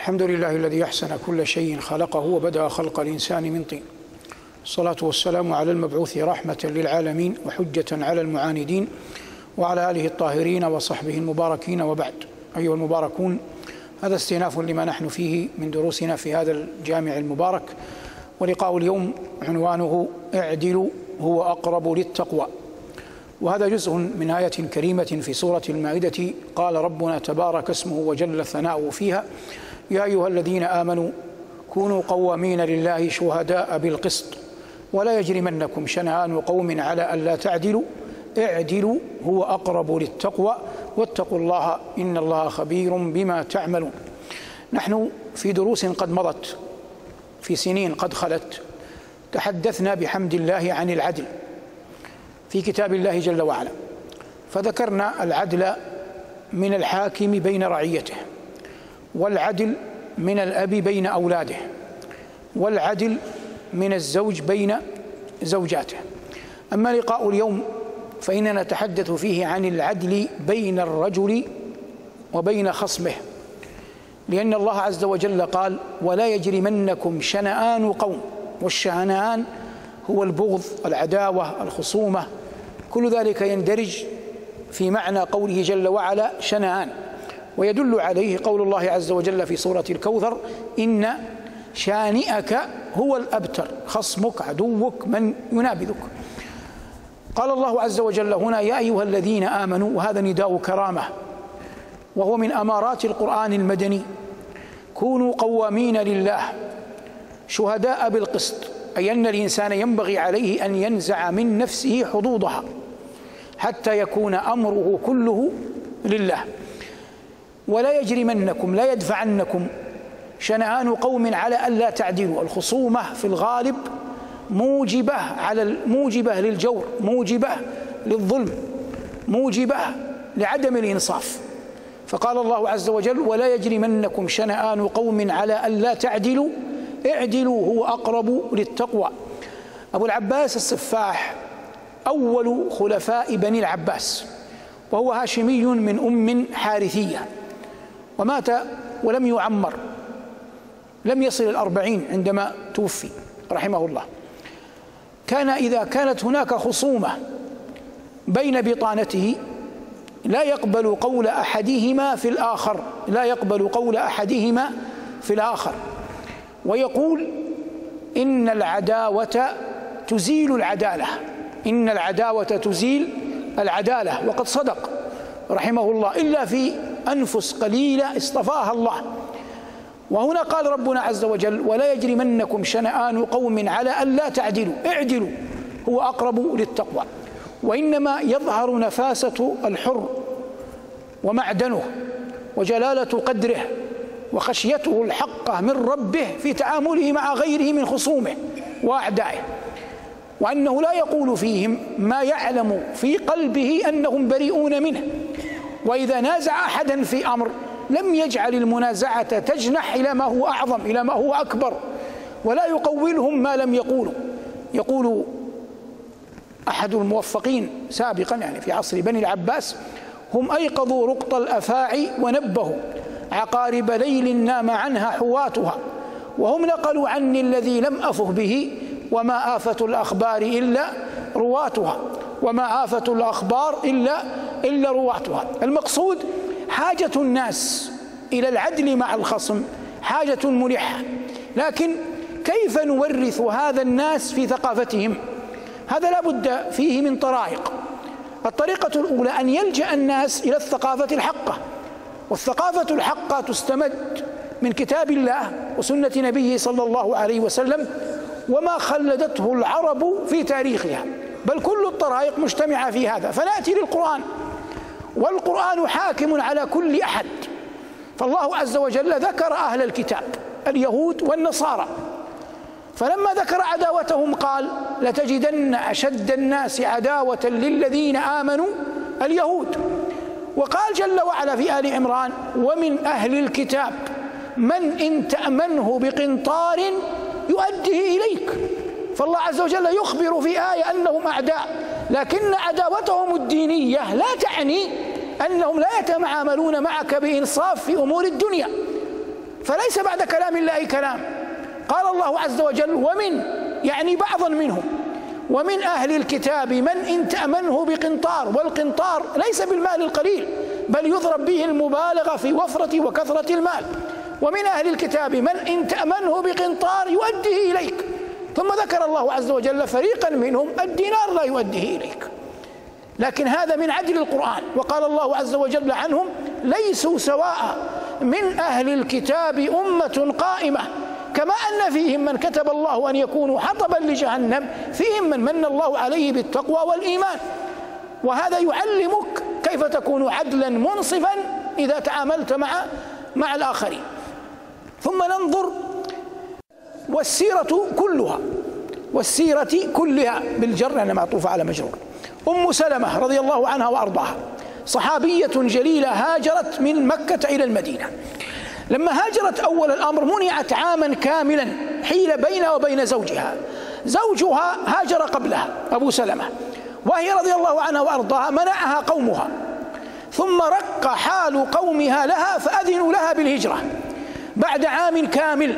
الحمد لله الذي أحسن كل شيء خلقه وبدأ خلق الإنسان من طين. الصلاة والسلام على المبعوث رحمة للعالمين وحجة على المعاندين وعلى آله الطاهرين وصحبه المباركين وبعد. أيها المباركون هذا استئناف لما نحن فيه من دروسنا في هذا الجامع المبارك. ولقاء اليوم عنوانه اعدلوا هو أقرب للتقوى. وهذا جزء من آية كريمة في سورة المائدة. قال ربنا تبارك اسمه وجل ثناؤه فيها. يا أيها الذين آمنوا كونوا قوامين لله شهداء بالقسط ولا يجرمنكم شنآن قوم على ألا تعدلوا. اعدلوا هو أقرب للتقوى. واتقوا الله إن الله خبير بما تعملون. نحن في دروس قد مضت في سنين قد خلت. تحدثنا بحمد الله عن العدل في كتاب الله جل وعلا. فذكرنا العدل من الحاكم بين رعيته. والعدل من الأب بين أولاده والعدل من الزوج بين زوجاته. أما لقاء اليوم فإننا نتحدث فيه عن العدل بين الرجل وبين خصمه لأن الله عز وجل قال ولا يجرمنكم شنآن قوم والشنآن هو البغض العداوة الخصومة. كل ذلك يندرج في معنى قوله جل وعلا شنآن. ويدل عليه قول الله عز وجل في سورة الكوثر إن شانئك هو الأبتر خصمك عدوك من ينابذك. قال الله عز وجل هنا يا أيها الذين آمنوا وهذا نداء كرامة وهو من أمارات القرآن المدني كونوا قوامين لله شهداء بالقسط أي أن الإنسان ينبغي عليه أن ينزع من نفسه حظوظها حتى يكون أمره كله لله. ولا يجرمنكم لا يدفعنكم. شنآن قوم على ألا تعدلوا. الخصومة في الغالب موجبة على موجبة للجور موجبة للظلم موجبة لعدم الإنصاف. فقال الله عز وجل ولا يجرمنكم شنآن قوم على ألا تعدلوا. اعدلوا هو أقرب للتقوى. أبو العباس السفاح أول خلفاء بني العباس وهو هاشمي من أم حارثية. ومات ولم يعمر. لم يصل الأربعين عندما توفي رحمه الله. كان إذا كانت هناك خصومة بين بطانته لا يقبل قول أحدهما في الآخر لا يقبل قول أحدهما في الآخر. ويقول إن العداوة تزيل العدالة. إن العداوة تزيل العدالة. وقد صدق رحمه الله. إلا في أنفس قليلة اصطفاها الله. وهنا قال ربنا عز وجل ولا يجرمنكم شنآن قوم على ألا تعدلوا اعدلوا هو أقرب للتقوى. وإنما يظهر نفاسة الحر ومعدنه وجلالة قدره وخشيته الحقة من ربه في تعامله مع غيره من خصومه وأعدائه. وأنه لا يقول فيهم ما يعلم في قلبه أنهم بريئون منه. وإذا نازع أحدا في أمر لم يجعل المنازعة تجنح إلى ما هو أعظم إلى ما هو أكبر ولا يقولهم ما لم يقولوا. يقول أحد الموفقين سابقا يعني في عصر بني العباس هم أيقظوا رقط الأفاعي ونبهوا. عقارب ليل نام عنها حواتها. وهم نقلوا عني الذي لم أفه به وما آفة الأخبار إلا رواتها. وما آفة الأخبار إلا إلا رواتها المقصود حاجة الناس إلى العدل مع الخصم حاجة ملحة. لكن كيف نورث هذا الناس في ثقافتهم؟ هذا لا بد فيه من طرائق. الطريقة الأولى أن يلجأ الناس إلى الثقافة الحقة. والثقافة الحقة تستمد من كتاب الله وسنة نبيه صلى الله عليه وسلم وما خلدته العرب في تاريخها. بل كل الطرائق مجتمعة في هذا. فنأتي للقرآن. والقرآن حاكم على كل أحد. فالله عز وجل ذكر أهل الكتاب اليهود والنصارى. فلما ذكر عداوتهم قال لتجدن أشد الناس عداوة للذين آمنوا اليهود. وقال جل وعلا في آل عمران ومن أهل الكتاب من إن تأمنه بقنطار يؤديه إليك. فالله عز وجل يخبر في آية أنهم أعداء لكن عداوتهم الدينية لا تعني أنهم لا يتعاملون معك بإنصاف في أمور الدنيا. فليس بعد كلام الله كلام. قال الله عز وجل ومن يعني بعضا منهم. ومن أهل الكتاب من إن تأمنه بقنطار. والقنطار ليس بالمال القليل بل يضرب به المبالغة في وفرة وكثرة المال. ومن أهل الكتاب من إن تأمنه بقنطار يؤديه إليك. ثم ذكر الله عز وجل فريقا منهم الدينار لا يؤديه إليك. لكن هذا من عدل القرآن. وقال الله عز وجل عنهم ليسوا سواء من أهل الكتاب أمة قائمة. كما أن فيهم من كتب الله أن يكونوا حطبا لجهنم فيهم من من الله عليه بالتقوى والإيمان. وهذا يعلمك كيف تكون عدلا منصفا إذا تعاملت مع مع الآخرين. ثم ننظر والسيرة كلها والسيرة كلها بالجر لأنها معطوفة على مجرور. أم سلمة رضي الله عنها وأرضاها. صحابية جليلة هاجرت من مكة إلى المدينة. لما هاجرت أول الأمر منعت عاما كاملا حيل بينها وبين زوجها. زوجها هاجر قبلها أبو سلمة. وهي رضي الله عنها وأرضاها منعها قومها. ثم رق حال قومها لها فأذنوا لها بالهجرة. بعد عام كامل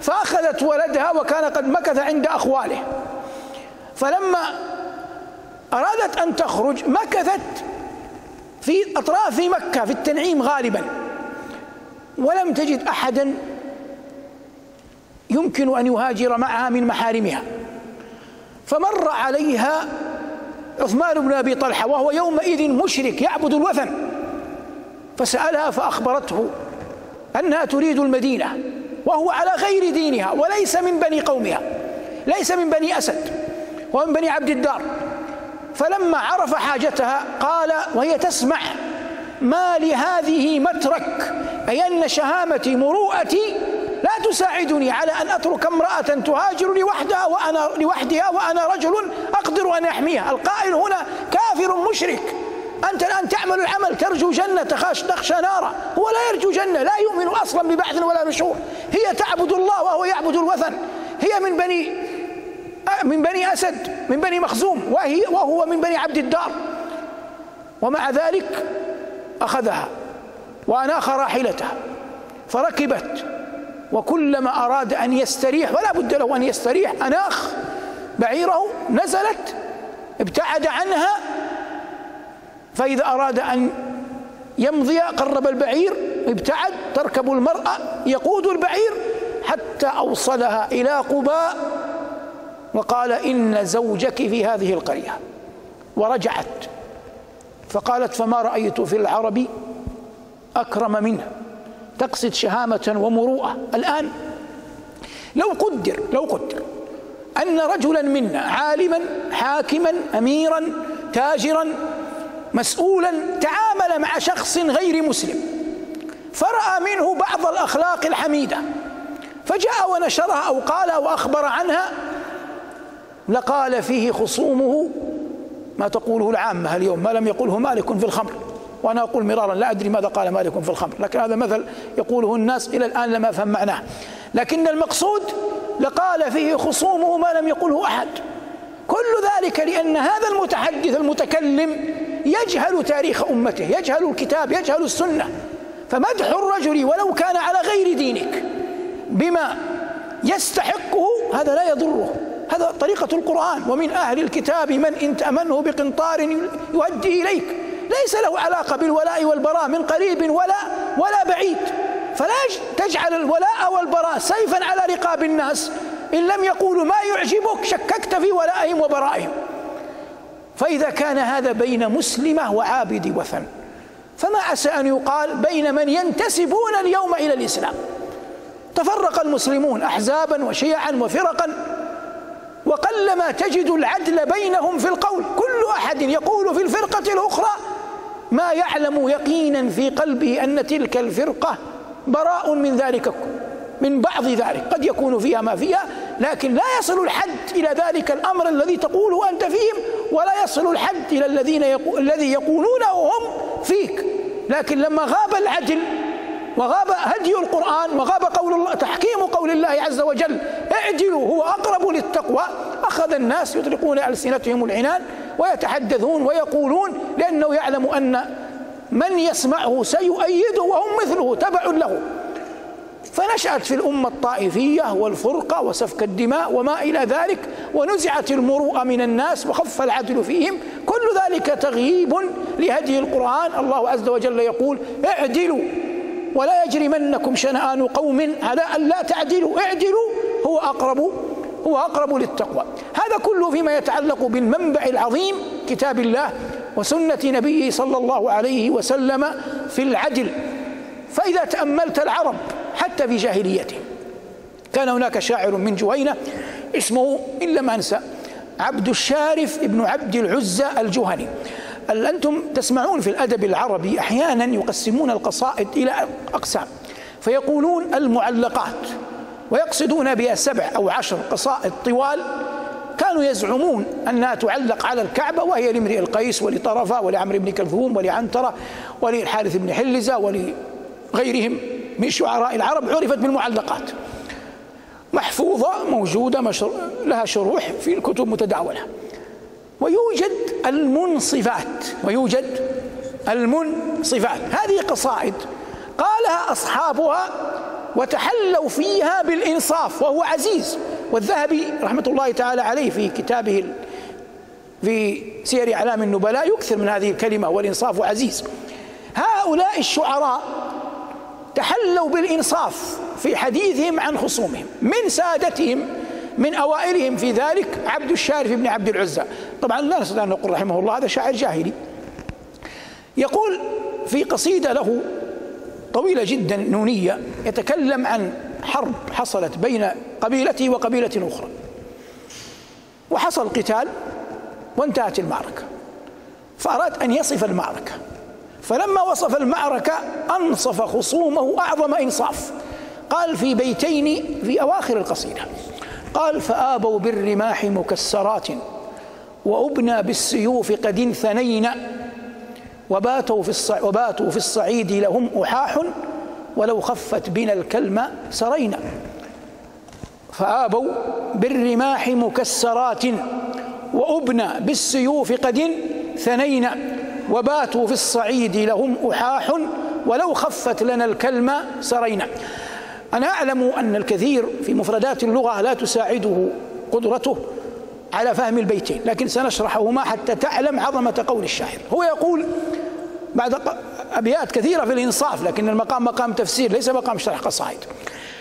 فأخذت ولدها وكان قد مكث عند أخواله. فلما أرادت أن تخرج مكثت في أطراف مكة في التنعيم غالبا. ولم تجد أحدا يمكن أن يهاجر معها من محارمها. فمر عليها عثمان بن أبي طلحة وهو يومئذ مشرك يعبد الوثن. فسألها فأخبرته أنها تريد المدينة وهو على غير دينها وليس من بني قومها ليس من بني أسد ومن بني عبد الدار. فلما عرف حاجتها قال وهي تسمع ما لهذه مترك أي أن شهامتي مروءتي لا تساعدني على أن أترك امرأة تهاجر لوحدها وأنا لوحدها وأنا رجل أقدر أن أحميها. القائل هنا كافر مشرك. أنت الآن تعمل العمل ترجو جنة تخاش تخشى نارا هو لا يرجو جنة لا يؤمن أصلا ببعث ولا نشور. هي تعبد الله وهو يعبد الوثن. هي من بني من بني أسد. من بني مخزوم وهي وهو من بني عبد الدار. ومع ذلك أخذها وأناخ راحلتها فركبت. وكلما أراد أن يستريح ولا بد له أن يستريح أناخ بعيره نزلت ابتعد عنها. فإذا أراد أن يمضي قرب البعير ابتعد تركب المرأة يقود البعير حتى أوصلها إلى قباء وقال إن زوجك في هذه القرية. ورجعت. فقالت فما رأيت في العرب أكرم منه. تقصد شهامة ومروءة. الآن لو قدر لو قدر أن رجلا منا عالما حاكما أميرا تاجرا مسؤولا تعامل مع شخص غير مسلم فرأى منه بعض الأخلاق الحميدة فجاء ونشرها أو قال أو أخبر عنها لقال فيه خصومه ما تقوله العامة اليوم ما لم يقله مالك في الخمر. وأنا أقول مرارا لا أدري ماذا قال مالك في الخمر لكن هذا مثل يقوله الناس إلى الآن لم أفهم معناه. لكن المقصود لقال فيه خصومه ما لم يقله أحد. كل ذلك لأن هذا المتحدث المتكلم يجهل تاريخ أمته يجهل الكتاب يجهل السنة. فمدح الرجل ولو كان على غير دينك بما يستحقه هذا لا يضره. هذا طريقة القرآن. ومن أهل الكتاب من إن تأمنه بقنطار يؤدي إليك. ليس له علاقة بالولاء والبراء من قريب ولا ولا بعيد. فلا تجعل الولاء والبراء سيفا على رقاب الناس. إن لم يقولوا ما يعجبك شككت في ولائهم وبرائهم. فإذا كان هذا بين مسلمة وعابد وثن فما عسى أن يقال بين من ينتسبون اليوم إلى الإسلام. تفرق المسلمون أحزابا وشيعا وفرقا. وقلما تجد العدل بينهم في القول. كل أحد يقول في الفرقة الأخرى ما يعلم يقينا في قلبه أن تلك الفرقة براء من ذلك من بعض ذلك. قد يكون فيها ما فيها لكن لا يصل الحد إلى ذلك الأمر الذي تقوله أنت فيهم ولا يصل الحد إلى الذين يقو... الذي يقولونه هم فيك. لكن لما غاب العدل وغاب هدي القرآن وغاب قول الله تحكيم قول الله عز وجل. اعدلوا هو أقرب للتقوى. أخذ الناس يطلقون ألسنتهم العنان ويتحدثون ويقولون لأنه يعلم أن من يسمعه سيؤيده وهم مثله تبع له. فنشأت في الأمة الطائفية والفرقة وسفك الدماء وما إلى ذلك ونزعت المروءة من الناس وخف العدل فيهم. كل ذلك تغييب لهدي القرآن. الله عز وجل يقول اعدلوا. ولا يجرمنكم شنآن قوم. على أن لا تعدلوا. اعدلوا. هو أقرب هو أقرب للتقوى. هذا كله فيما يتعلق بالمنبع العظيم كتاب الله وسنة نبيه صلى الله عليه وسلم في العدل. فإذا تأملت العرب حتى في جاهليتهم كان هناك شاعر من جهينة اسمه إن لم أنسى عبد الشارف ابن عبد العزى الجهني. أنتم تسمعون في الأدب العربي أحيانا يقسمون القصائد إلى أقسام فيقولون المعلقات ويقصدون بها سبع أو عشر قصائد طوال كانوا يزعمون أنها تعلق على الكعبة وهي لامرئ القيس ولطرفة ولعمرو بن كلثوم ولعنترة وللحارث بن حلزة ولغيرهم من شعراء العرب عرفت بالمعلقات محفوظة موجودة. لها شروح في الكتب متداولة ويوجد المنصفات ويوجد المنصفات. هذه قصائد قالها أصحابها وتحلوا فيها بالإنصاف وهو عزيز. والذهبي رحمة الله تعالى عليه في كتابه في سير أعلام النبلاء يكثر من هذه الكلمة والإنصاف عزيز. هؤلاء الشعراء تحلوا بالإنصاف في حديثهم عن خصومهم. من سادتهم من أوائلهم في ذلك عبد الشارف بن عبد العزى طبعا لا نستطيع أن نقول رحمه الله هذا شاعر جاهلي. يقول في قصيدة له طويلة جدا نونية يتكلم عن حرب حصلت بين قبيلته وقبيلة أخرى. وحصل قتال وانتهت المعركة. فأراد أن يصف المعركة. فلما وصف المعركة أنصف خصومه أعظم إنصاف. قال في بيتين في أواخر القصيدة. قال فآبوا بالرماح مكسرات وأبنى بالسيوف قد انثنين وباتوا في وباتوا في الصعيد لهم أحاح ولو خفت بنا الكلمة سرينا فآبوا بالرماح مكسرات وأبنى بالسيوف قد ثنينا وباتوا في الصعيد لهم أحاح ولو خفت لنا الكلمة سرينا أنا أعلم أن الكثير في مفردات اللغة لا تساعده قدرته على فهم البيتين لكن سنشرحهما حتى تعلم عظمة قول الشاعر. هو يقول بعد أبيات كثيرة في الإنصاف لكن المقام مقام تفسير ليس مقام شرح قصائد.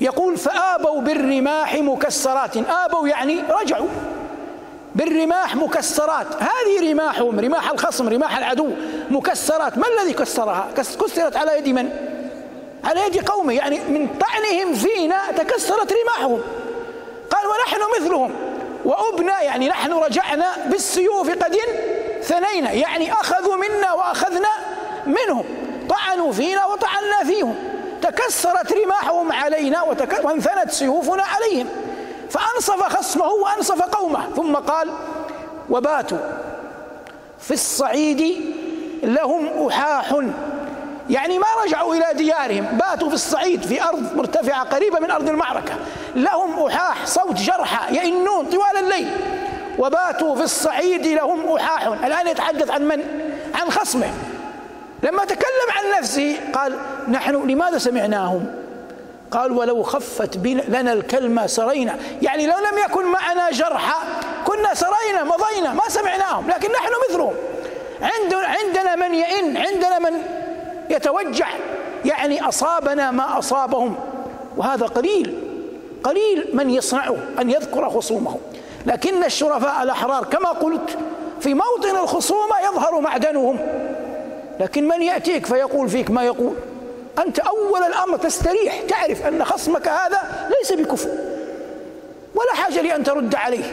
يقول فآبوا بالرماح مكسرات. آبوا يعني رجعوا. بالرماح مكسرات. هذه رماحهم رماح الخصم رماح العدو مكسرات. ما الذي كسرها؟ كسرت على يد من؟ على يد قومه يعني من طعنهم فينا تكسرت رماحهم؟ قال ونحن مثلهم. وأبنى يعني نحن رجعنا بالسيوف قد ثنينا. يعني أخذوا منا وأخذنا منهم. طعنوا فينا وطعنا فيهم. تكسرت رماحهم علينا وانثنت سيوفنا عليهم. فأنصف خصمه وأنصف قومه. ثم قال وباتوا في الصعيد لهم أحاح. يعني ما رجعوا إلى ديارهم باتوا في الصعيد في أرض مرتفعة قريبة من أرض المعركة. لهم أحاح صوت جرحى يئنون طوال الليل. وباتوا في الصعيد لهم أحاح الآن يتحدث عن من؟ عن خصمه. لما تكلم عن نفسه قال نحن لماذا سمعناهم؟ قال ولو خفت لنا الكلمة سرينا. يعني لو لم يكن معنا جرحى كنا سرينا مضينا ما سمعناهم لكن نحن مثلهم. عندنا من يئن عندنا من يتوجع يعني أصابنا ما أصابهم. وهذا قليل قليل من يصنعه أن يذكر خصومه. لكن الشرفاء الأحرار كما قلت في موطن الخصومة يظهر معدنهم. لكن من يأتيك فيقول فيك ما يقول؟ أنت أول الأمر تستريح تعرف أن خصمك هذا ليس بكفو ولا حاجة لأن ترد عليه.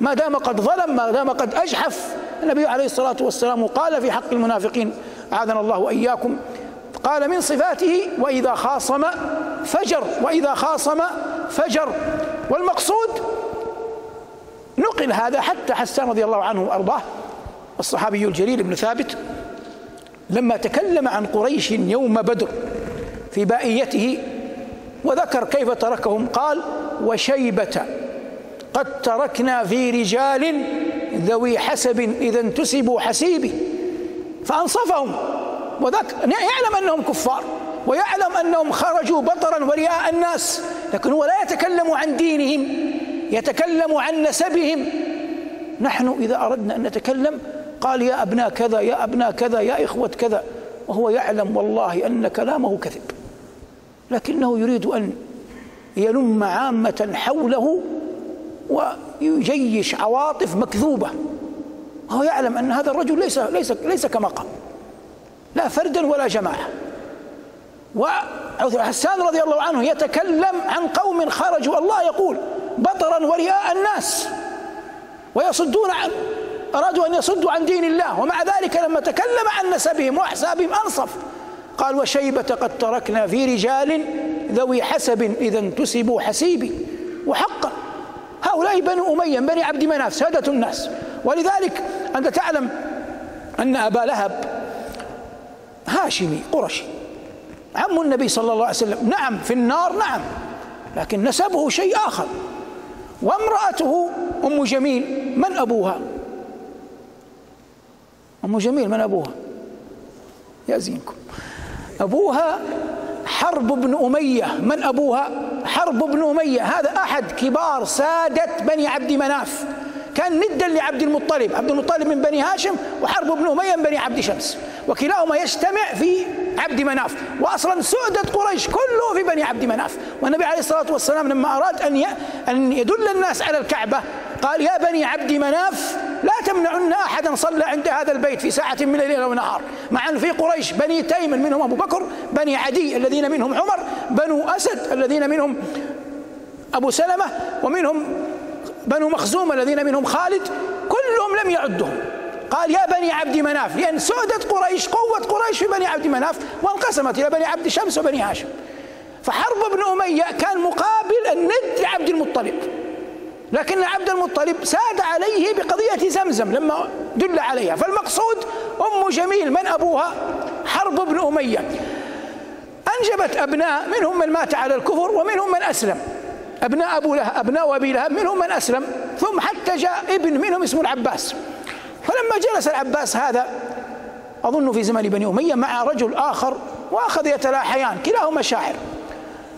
ما دام قد ظلم ما دام قد أجحف. النبي عليه الصلاة والسلام قال في حق المنافقين أعاذنا الله وإياكم. قال من صفاته وإذا خاصم فجر وإذا خاصم فجر. والمقصود نقل هذا حتى حسان رضي الله عنه وأرضاه الصحابي الجليل ابن ثابت لما تكلم عن قريش يوم بدر في بائيته وذكر كيف تركهم قال وشيبة قد تركنا في رجال ذوي حسب إذا انتسبوا حسيبي. فأنصفهم. وذاك يعلم أنهم كفار ويعلم أنهم خرجوا بطرا ورئاء الناس لكن هو لا يتكلم عن دينهم يتكلم عن نسبهم. نحن إذا أردنا أن نتكلم قال يا أبناء كذا يا أبناء كذا يا إخوة كذا وهو يعلم والله أن كلامه كذب. لكنه يريد أن يلم عامة حوله ويجيش عواطف مكذوبة. وهو يعلم أن هذا الرجل ليس ليس ليس كما قال. لا فردا ولا جماعة وحسان رضي الله عنه يتكلم عن قوم خرجوا الله يقول بطرا ورئاء الناس ويصدون عن أرادوا أن يصدوا عن دين الله ومع ذلك لما تكلم عن نسبهم وأحسابهم أنصف. قال وشيبة قد تركنا في رجال ذوي حسب إذا انتسبوا حسيبي. وحقا هؤلاء بنو أمية بني عبد مناف سادة الناس. ولذلك أنت تعلم أن أبا لهب هاشمي قرشي. عم النبي صلى الله عليه وسلم. نعم في النار نعم لكن نسبه شيء آخر. وامرأته أم جميل من أبوها؟ أم جميل من أبوها؟ يأزينكم أبوها حرب بن أمية. من أبوها؟ حرب بن أمية. هذا أحد كبار سادة بني عبد مناف. كان ندا لعبد المطلب. عبد المطلب من بني هاشم وحرب بن أمية من بني عبد شمس. وكلاهما يجتمع في عبد مناف. وأصلا سؤدة قريش كله في بني عبد مناف. والنبي عليه الصلاة والسلام لما أراد أن أن يدل الناس على الكعبة قال يا بني عبد مناف لا تمنعن أحدا صلى عند هذا البيت في ساعة من الليل أو نهار. مع أن في قريش بني تيم منهم أبو بكر بني عدي الذين منهم عمر بنو أسد الذين منهم أبو سلمة ومنهم بنو مخزوم الذين منهم خالد كلهم لم يعدهم. قال يا بني عبد مناف. لأن سعدت قريش قوة قريش في بني عبد مناف وانقسمت إلى بني عبد شمس وبني هاشم. فحرب بن أمية كان مقابل الند لعبد المطلب. لكن عبد المطلب ساد عليه بقضية زمزم لما دل عليها. فالمقصود أم جميل من أبوها حرب بن أمية. أنجبت أبناء منهم من مات على الكفر ومنهم من أسلم. أبناء أبو لهب أبناء أبي لهب منهم من أسلم ثم حتى جاء ابن منهم اسمه العباس. فلما جلس العباس هذا أظن في زمن بني أمية مع رجل آخر وأخذ يتلاحيان كلاهما شاعر.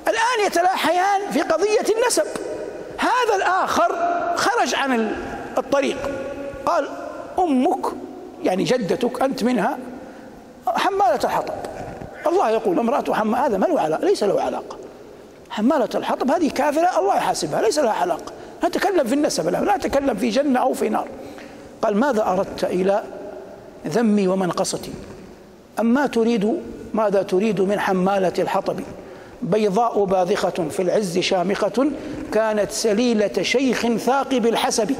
الآن يتلاحيان في قضية النسب. هذا الآخر خرج عن الطريق. قال أمك يعني جدتك أنت منها حمالة الحطب. الله يقول امرأة حمالة هذا ما له علاقة ليس له علاقة. حمالة الحطب هذه كافرة الله يحاسبها ليس لها علاقة نتكلم في النسب لا نتكلم في جنة أو في نار. قال ماذا أردت إلى ذمي ومنقصتي؟ أما تريد ماذا تريد من حمالة الحطب؟ بيضاء باذخة في العز شامخة كانت سليلة شيخ ثاقب الحسب.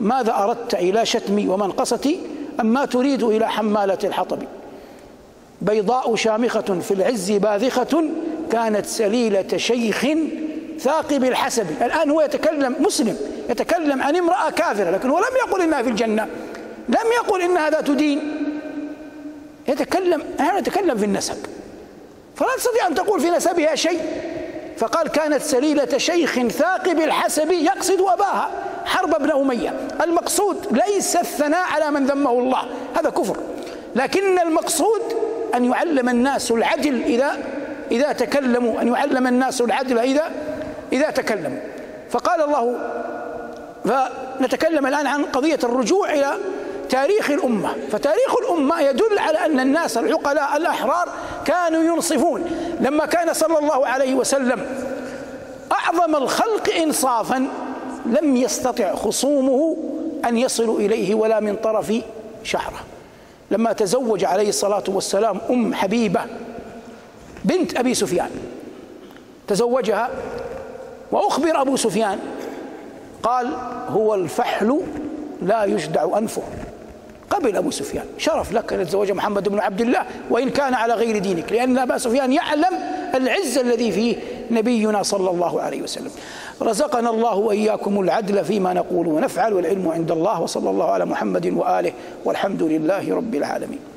ماذا أردت إلى شتمي ومنقصتي؟ أما تريد إلى حمالة الحطب. بيضاء شامخة في العز باذخة كانت سليلة شيخ ثاقب الحسب. الآن هو يتكلم مسلم يتكلم عن امرأة كافرة لكن هو لم يقل إنها في الجنة لم يقل إنها ذات دين يتكلم أنا أتكلم في النسب. فلا تستطيع أن تقول في نسبها شيء. فقال كانت سليلة شيخ ثاقب الحسب يقصد أباها حرب ابن أمية. المقصود ليس الثناء على من ذمه الله هذا كفر. لكن المقصود أن يعلم الناس العدل إذا إذا تكلموا أن يعلم الناس العدل إذا إذا تكلموا. فقال الله فنتكلم الآن عن قضية الرجوع إلى تاريخ الأمة. فتاريخ الأمة يدل على أن الناس العقلاء الأحرار كانوا ينصفون. لما كان صلى الله عليه وسلم أعظم الخلق إنصافا لم يستطع خصومه أن يصلوا إليه ولا من طرف شعره لما تزوج عليه الصلاة والسلام أم حبيبة بنت أبي سفيان. تزوجها وأخبر أبو سفيان. قال هو الفحل لا يجدع أنفه. قبل أبو سفيان. شرف لك أن تتزوج محمد بن عبد الله وإن كان على غير دينك لأن أبا سفيان يعلم العز الذي فيه نبينا صلى الله عليه وسلم. رزقنا الله وإياكم العدل فيما نقول ونفعل والعلم عند الله وصلى الله على محمد وآله والحمد لله رب العالمين.